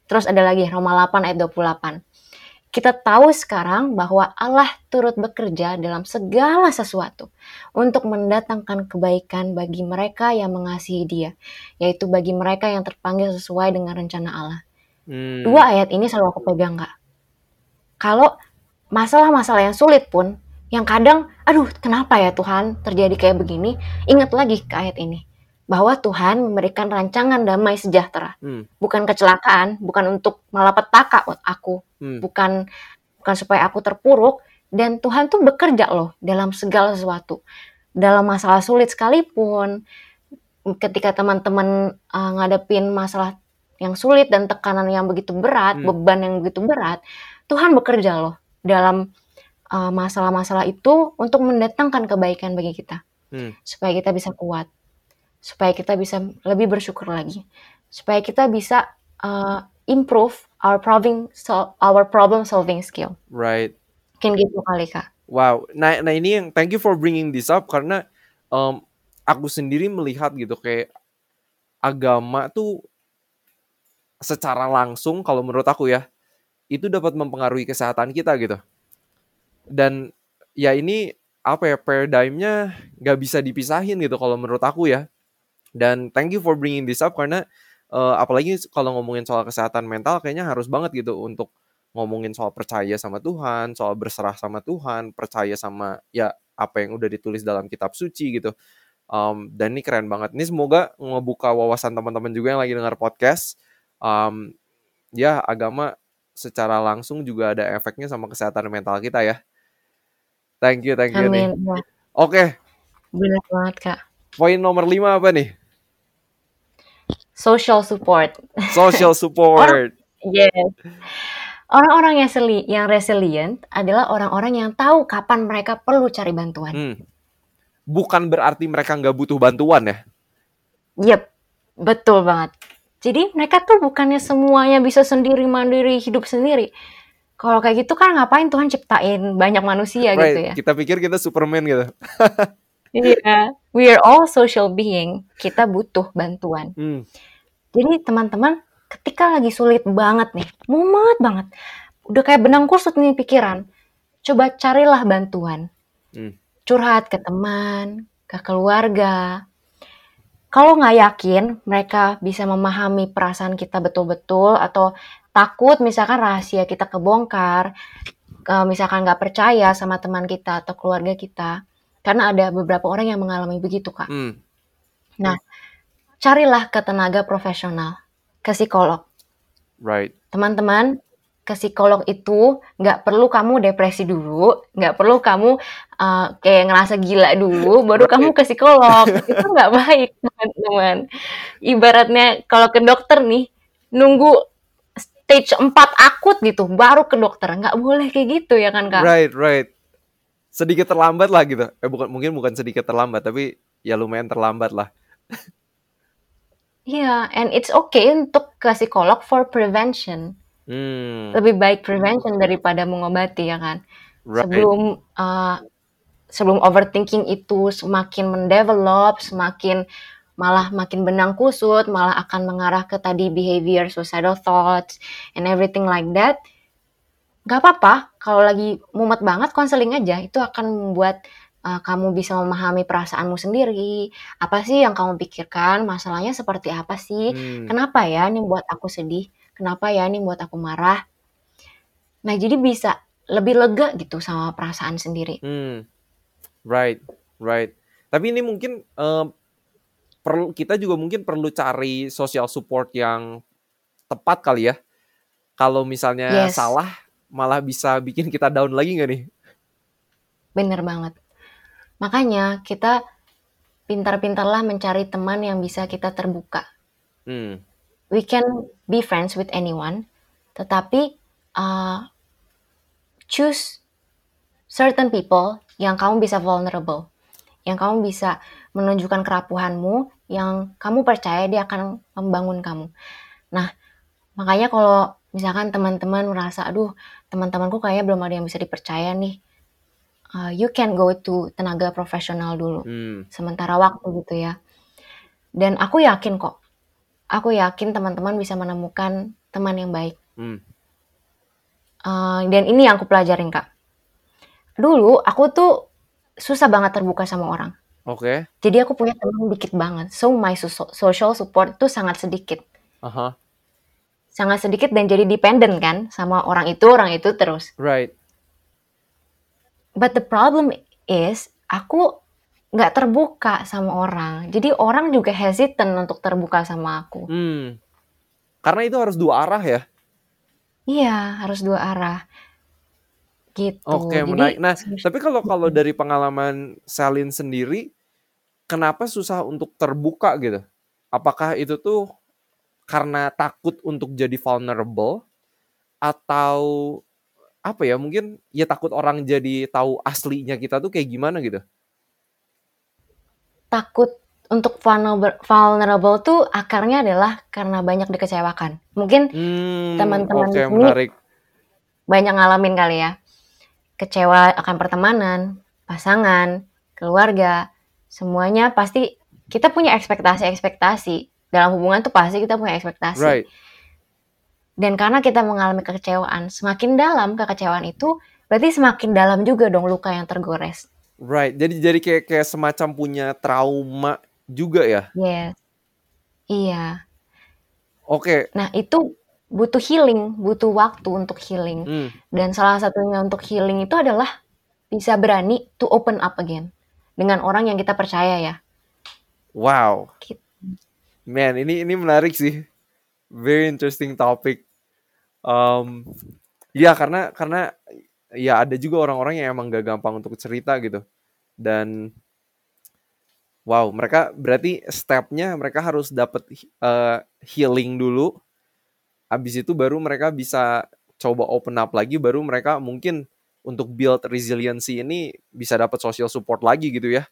Terus ada lagi Roma 8 ayat 28. Kita tahu sekarang bahwa Allah turut bekerja dalam segala sesuatu untuk mendatangkan kebaikan bagi mereka yang mengasihi Dia, yaitu bagi mereka yang terpanggil sesuai dengan rencana Allah. Hmm. Dua ayat ini selalu aku pegang kak. Kalau masalah-masalah yang sulit pun, yang kadang, aduh kenapa ya Tuhan terjadi kayak begini, ingat lagi ke ayat ini. Bahwa Tuhan memberikan rancangan damai sejahtera. Hmm. Bukan kecelakaan, bukan untuk malapetaka buat aku. Hmm. Bukan bukan supaya aku terpuruk. Dan Tuhan tuh bekerja loh dalam segala sesuatu. Dalam masalah sulit sekalipun, ketika teman-teman uh, ngadepin masalah yang sulit dan tekanan yang begitu berat, Hmm. beban yang begitu berat, Tuhan bekerja loh dalam uh, masalah-masalah itu untuk mendatangkan kebaikan bagi kita, Hmm. supaya kita bisa kuat, supaya kita bisa lebih bersyukur lagi, supaya kita bisa uh, improve our problem our problem solving skill. Right. Mungkin gitu kali kak. Wow. Nah, nah ini yang thank you for bringing this up karena um, aku sendiri melihat gitu kayak agama tuh secara langsung kalau menurut aku ya itu dapat mempengaruhi kesehatan kita gitu. Dan ya ini apa ya paradigmnya nggak bisa dipisahin gitu kalau menurut aku ya. Dan thank you for bringing this up karena eh, apalagi kalau ngomongin soal kesehatan mental kayaknya harus banget gitu untuk ngomongin soal percaya sama Tuhan, soal berserah sama Tuhan, percaya sama ya apa yang udah ditulis dalam kitab suci gitu. Um, dan ini keren banget. Ini semoga ngebuka wawasan teman-teman juga yang lagi dengar podcast. Um, ya agama secara langsung juga ada efeknya sama kesehatan mental kita ya. Thank you, thank you nih. Amin. Wah, Oke, benar banget kak. poin nomor lima apa nih? Social support. Social support. Yes. Orang-orang yang seli, yang resilient adalah orang-orang yang tahu kapan mereka perlu cari bantuan. Hmm. Bukan berarti mereka nggak butuh bantuan ya. Yep, betul banget. Jadi mereka tuh bukannya semuanya bisa sendiri mandiri hidup sendiri. Kalau kayak gitu kan ngapain Tuhan ciptain banyak manusia gitu ya? right. Kita pikir kita Superman gitu. Iya. We are all social being. Kita butuh bantuan. Hmm. Jadi teman-teman, ketika lagi sulit banget nih, mumet banget, udah kayak benang kusut nih pikiran, coba carilah bantuan. Hmm. Curhat ke teman, ke keluarga. Kalau nggak yakin mereka bisa memahami perasaan kita betul-betul atau takut misalkan rahasia kita kebongkar, eh, misalkan nggak percaya sama teman kita atau keluarga kita, karena ada beberapa orang yang mengalami begitu kak. Hmm. Carilah ke tenaga profesional, ke psikolog. Right. teman-teman ke psikolog itu nggak perlu kamu depresi dulu, nggak perlu kamu uh, kayak ngerasa gila dulu, baru Right. kamu ke psikolog. itu nggak baik, teman-teman. Ibaratnya kalau ke dokter nih, nunggu stage 4 akut gitu, baru ke dokter. Nggak boleh kayak gitu ya kan, Kak? Right, right. Sedikit terlambat lah gitu. Eh bukan mungkin bukan sedikit terlambat, tapi ya lumayan terlambat lah. Iya, and it's okay untuk ke psikolog for prevention. Hmm, Lebih baik prevention daripada mengobati ya kan. right. Sebelum uh, sebelum overthinking itu semakin mendevelop, semakin malah makin benang kusut, malah akan mengarah ke tadi behavior, suicidal thoughts, and everything like that. Gak apa-apa, kalau lagi mumet banget, konseling aja. Itu akan membuat uh, kamu bisa memahami perasaanmu sendiri. Apa sih yang kamu pikirkan? Masalahnya seperti apa sih? Hmm, Kenapa ya ini buat aku sedih? Kenapa ya ini buat aku marah? Nah, jadi bisa lebih lega gitu sama perasaan sendiri. hmm, right, right. Tapi ini mungkin eh, perlu kita juga mungkin perlu cari social support yang tepat kali ya. Kalau misalnya Yes, salah, malah bisa bikin kita down lagi nggak nih? bener banget. Makanya kita pintar-pintarlah mencari teman yang bisa kita terbuka. Hmm, We can be friends with anyone, tetapi uh, choose certain people yang kamu bisa vulnerable, yang kamu bisa menunjukkan kerapuhanmu, yang kamu percaya dia akan membangun kamu. Nah, makanya kalau misalkan teman-teman merasa, aduh teman-temanku kayaknya belum ada yang bisa dipercaya nih, uh, you can go to tenaga profesional dulu, hmm, sementara waktu gitu ya. Dan aku yakin kok, aku yakin teman-teman bisa menemukan teman yang baik. hmm, Uh, dan ini yang aku pelajarin kak. Dulu aku tuh susah banget terbuka sama orang. oke, Jadi aku punya teman dikit banget. So my so- social support itu sangat sedikit. aha, Sangat sedikit dan jadi dependent kan sama orang itu, orang itu terus. right, But the problem is aku nggak terbuka sama orang. Jadi orang juga hesitant untuk terbuka sama aku. hmm. Karena itu harus dua arah ya. Iya, harus dua arah gitu. Oke, Jadi menarik. Nah, tapi kalau kalau dari pengalaman Selin sendiri, kenapa susah untuk terbuka gitu? Apakah itu tuh karena takut untuk jadi vulnerable atau apa ya? Mungkin ya takut orang jadi tahu aslinya kita tuh kayak gimana gitu. takut untuk vulnerable, vulnerable tuh akarnya adalah karena banyak dikecewakan. Mungkin Hmm, teman-teman oke, di sini menarik. banyak ngalamin kali ya. Kecewa akan pertemanan, pasangan, keluarga, semuanya pasti kita punya ekspektasi-ekspektasi. Dalam hubungan tuh pasti kita punya ekspektasi. Right. Dan karena kita mengalami kekecewaan, semakin dalam kekecewaan itu, berarti semakin dalam juga dong luka yang tergores. Right. Jadi jadi kayak kayak semacam punya trauma juga ya. Yes. Iya. Oke. Nah, itu butuh healing, butuh waktu untuk healing. Hmm. Dan salah satunya untuk healing itu adalah bisa berani to open up again dengan orang yang kita percaya ya. Wow. Gitu. Man, ini ini menarik sih. Very interesting topic. Um, ya karena karena ya ada juga orang-orang yang emang gak gampang untuk cerita gitu. Dan wow, mereka berarti stepnya mereka harus dapat uh, healing dulu. Habis itu baru mereka bisa coba open up lagi, baru mereka mungkin untuk build resiliency ini bisa dapat social support lagi gitu ya.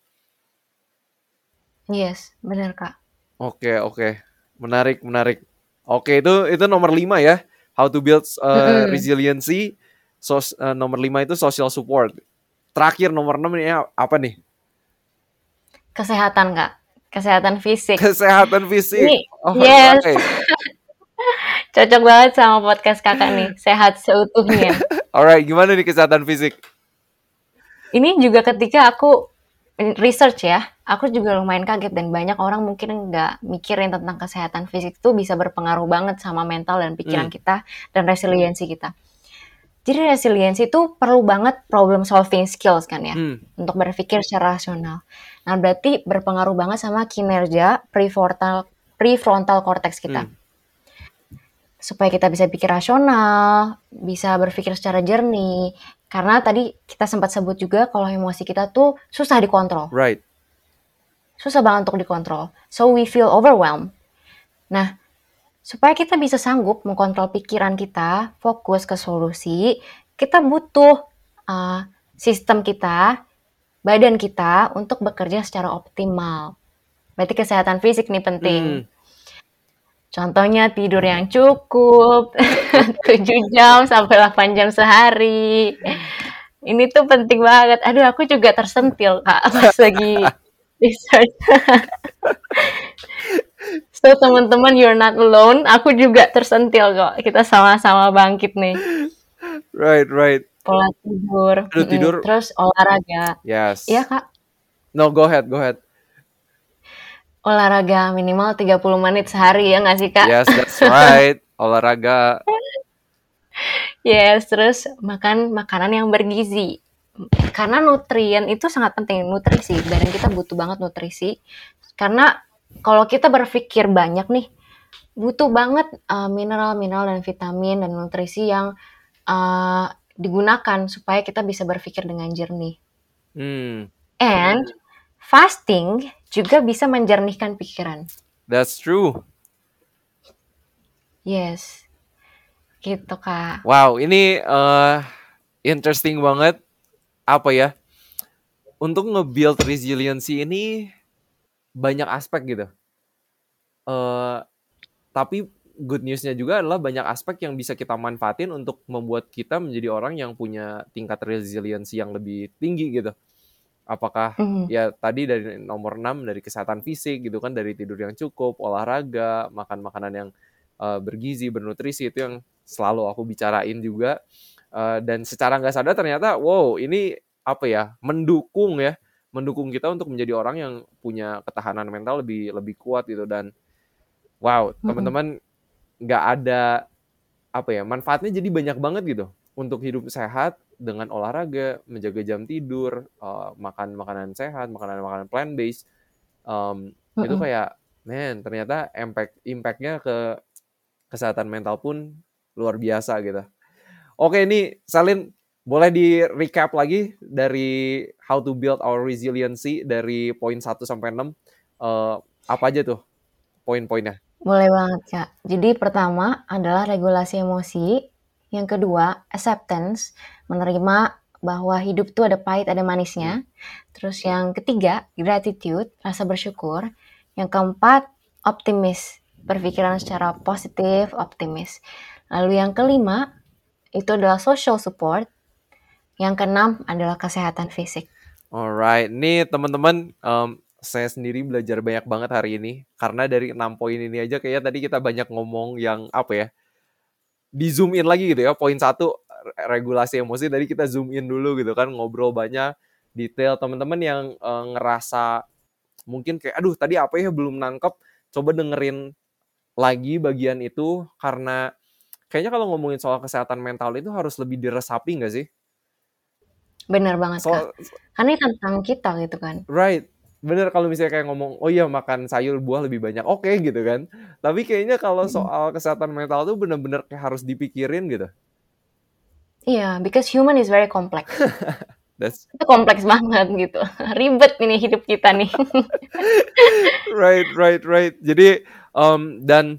Yes, benar Kak. Oke, oke. Menarik, menarik. Oke, itu itu nomor 5 ya. How to build uh, Mm-mm. resiliency. Sos, uh, nomor 5 itu social support. Terakhir nomor 6 ini apa nih? Kesehatan Kak. Kesehatan fisik. Kesehatan fisik. Ini, Oh, yes. oke. Cocok banget sama podcast Kakak nih. Sehat seutuhnya. Alright, gimana nih kesehatan fisik? Ini juga ketika aku research ya, aku juga lumayan kaget dan banyak orang mungkin nggak mikirin tentang kesehatan fisik itu bisa berpengaruh banget sama mental dan pikiran Hmm. kita dan resiliensi kita. Jadi resiliensi itu perlu banget problem solving skills kan ya, Hmm, untuk berpikir secara rasional. Nah berarti berpengaruh banget sama kinerja prefrontal prefrontal cortex kita. hmm. Supaya kita bisa pikir rasional, bisa berpikir secara jernih. Karena tadi kita sempat sebut juga kalau emosi kita tuh susah dikontrol. Right. Susah banget untuk dikontrol. So we feel overwhelmed. Nah, supaya kita bisa sanggup mengkontrol pikiran kita, fokus ke solusi, kita butuh uh, sistem kita, badan kita untuk bekerja secara optimal. Berarti kesehatan fisik nih penting. Hmm. Contohnya tidur yang cukup, 7 jam sampai 8 jam sehari. Ini tuh penting banget. Aduh, aku juga tersentil, Kak, pas lagi research. so, teman-teman, you're not alone. Aku juga tersentil kok. Kita sama-sama bangkit nih. Right, right. Pola tidur, Aduh, tidur. terus olahraga. Yes. Iya, Kak. No, go ahead, go ahead. Olahraga minimal 30 menit sehari ya nggak sih, Kak? Yes, that's right. Olahraga. Yes, terus makan makanan yang bergizi. Karena nutrien itu sangat penting, nutrisi. Badan kita butuh banget nutrisi. Karena kalau kita berpikir banyak nih, butuh banget uh, mineral-mineral dan vitamin dan nutrisi yang uh, digunakan supaya kita bisa berpikir dengan jernih. Hmm, And fasting juga bisa menjernihkan pikiran. that's true. Yes. Gitu, Kak. Wow, ini eh interesting banget. Apa ya? Untuk nge-build resiliency ini banyak aspek gitu. Eh tapi good newsnya juga adalah banyak aspek yang bisa kita manfaatin untuk membuat kita menjadi orang yang punya tingkat resiliency yang lebih tinggi gitu. Apakah Mhm. ya tadi dari nomor 6 dari kesehatan fisik gitu kan dari tidur yang cukup, olahraga, makan makanan yang eh, bergizi, bernutrisi itu yang selalu aku bicarain juga Eh, dan secara nggak sadar ternyata wow ini apa ya mendukung ya mendukung kita untuk menjadi orang yang punya ketahanan mental lebih lebih kuat gitu dan wow Mm-mm. teman-teman nggak ada apa ya manfaatnya jadi banyak banget gitu untuk hidup sehat dengan olahraga menjaga jam tidur eh, makan makanan sehat makanan makanan plant based itu Mm-mm. kayak man ternyata impact impactnya ke kesehatan mental pun luar biasa gitu oke ini Salin boleh di recap lagi dari how to build our resiliency dari poin 1 sampai 6 Eh, apa aja tuh poin-poinnya Boleh banget, Kak. Jadi pertama adalah regulasi emosi. Yang kedua, acceptance, menerima bahwa hidup tuh ada pahit, ada manisnya. Terus yang ketiga, gratitude, rasa bersyukur. Yang keempat, optimis, berpikiran secara positif, optimis. Lalu yang kelima, itu adalah social support. Yang keenam adalah kesehatan fisik. Alright, nih teman-teman, em, saya sendiri belajar banyak banget hari ini karena dari enam poin ini aja kayaknya tadi kita banyak ngomong yang apa ya, di zoom in lagi gitu ya. Poin satu re- regulasi emosi tadi kita zoom in dulu gitu kan, ngobrol banyak detail. Teman-teman yang eh, ngerasa mungkin kayak aduh tadi apa ya belum nangkep, coba dengerin lagi bagian itu karena kayaknya kalau ngomongin soal kesehatan mental itu harus lebih diresapi nggak sih? Benar banget, Kak. So, Karena ini tentang kita gitu kan. Right. Bener kalau misalnya kayak ngomong, oh iya makan sayur buah lebih banyak. Oke gitu kan. Tapi kayaknya kalau soal kesehatan mental tuh bener-bener kayak harus dipikirin gitu. Iya, because human is very complex. That's Itu kompleks banget gitu. Ribet ini hidup kita nih. right, right, right. Jadi em, dan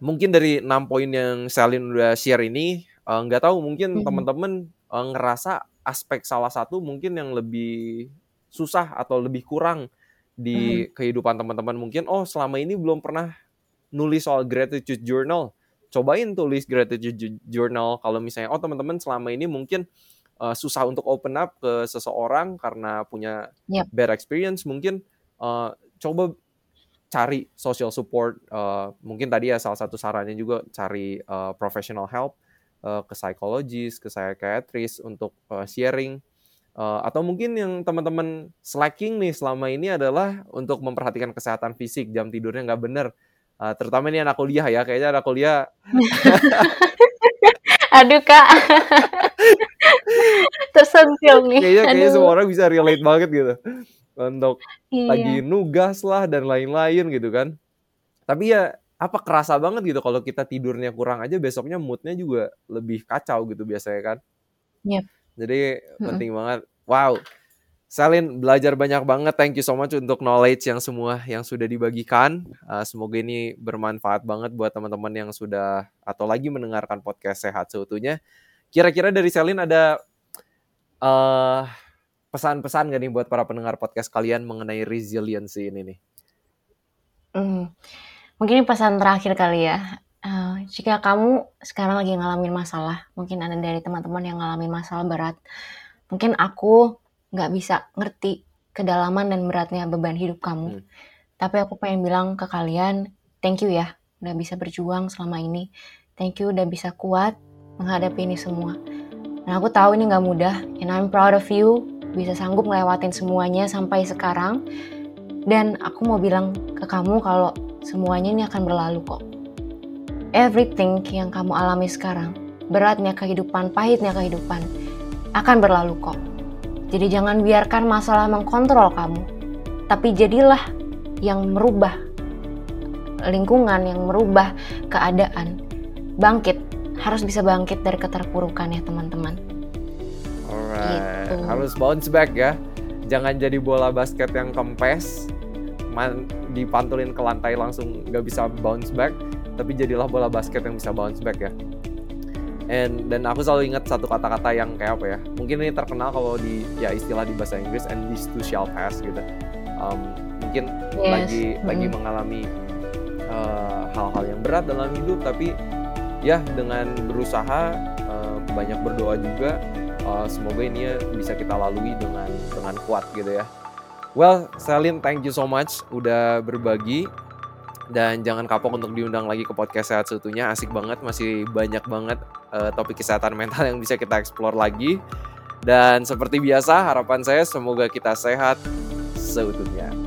mungkin dari enam poin yang Selin udah share ini, eh, nggak tahu mungkin Mhm. teman-teman eh, ngerasa aspek salah satu mungkin yang lebih susah atau lebih kurang di Mhm. kehidupan teman-teman mungkin. Oh selama ini belum pernah nulis soal gratitude journal. Cobain tulis gratitude journal kalau misalnya oh teman-teman selama ini mungkin uh, susah untuk open up ke seseorang karena punya Yep. bad experience mungkin uh, coba cari social support uh, mungkin tadi ya salah satu sarannya juga cari uh, professional help uh, ke psikologis ke psychiatrist untuk uh, sharing Uh, atau mungkin yang teman-teman slacking nih selama ini adalah untuk memperhatikan kesehatan fisik jam tidurnya nggak bener Uh, terutama ini anak kuliah ya kayaknya anak kuliah Aduh kak, tersentil nih. kayaknya kayaknya Aduh, semua orang bisa relate banget gitu untuk lagi iya. nugas lah dan lain-lain gitu kan. Tapi ya apa kerasa banget gitu kalau kita tidurnya kurang aja besoknya moodnya juga lebih kacau gitu biasanya kan. Yep. Jadi Mm-mm. penting banget. Wow. Salin belajar banyak banget. Thank you so much untuk knowledge yang semua yang sudah dibagikan. Uh, semoga ini bermanfaat banget buat teman-teman yang sudah atau lagi mendengarkan podcast sehat seutuhnya. Kira-kira dari Salin ada eh pesan-pesan gak nih buat para pendengar podcast kalian mengenai resiliency ini nih? Hmm, mungkin pesan terakhir kali ya. Uh, jika kamu sekarang lagi ngalamin masalah, mungkin ada dari teman-teman yang ngalamin masalah berat, mungkin aku nggak bisa ngerti kedalaman dan beratnya beban hidup kamu. Hmm. Tapi aku pengen bilang ke kalian, thank you ya, udah bisa berjuang selama ini. Thank you udah bisa kuat menghadapi ini semua. Dan aku tahu ini nggak mudah, and I'm proud of you, bisa sanggup ngelewatin semuanya sampai sekarang. Dan aku mau bilang ke kamu kalau semuanya ini akan berlalu kok. Everything yang kamu alami sekarang, beratnya kehidupan, pahitnya kehidupan, akan berlalu kok. Jadi jangan biarkan masalah mengkontrol kamu, tapi jadilah yang merubah lingkungan, yang merubah keadaan. Bangkit, harus bisa bangkit dari keterpurukan ya teman-teman. Alright, gitu. harus bounce back ya. Jangan jadi bola basket yang kempes, man, dipantulin ke lantai langsung nggak bisa bounce back, tapi jadilah bola basket yang bisa bounce back ya. And dan aku selalu ingat satu kata-kata yang kayak apa ya? Mungkin ini terkenal kalau di ya istilah di bahasa Inggris and this too shall pass gitu. Um, mungkin yes. lagi mm. lagi mengalami eh, hal-hal uh, yang berat dalam hidup, tapi ya dengan berusaha uh, banyak berdoa juga uh, semoga ini ya bisa kita lalui dengan dengan kuat gitu ya. Well, Selin, thank you so much udah berbagi dan jangan kapok untuk diundang lagi ke podcast sehat seutuhnya. Asik banget masih banyak banget uh, topik kesehatan mental yang bisa kita explore lagi. Dan seperti biasa harapan saya semoga kita sehat seutuhnya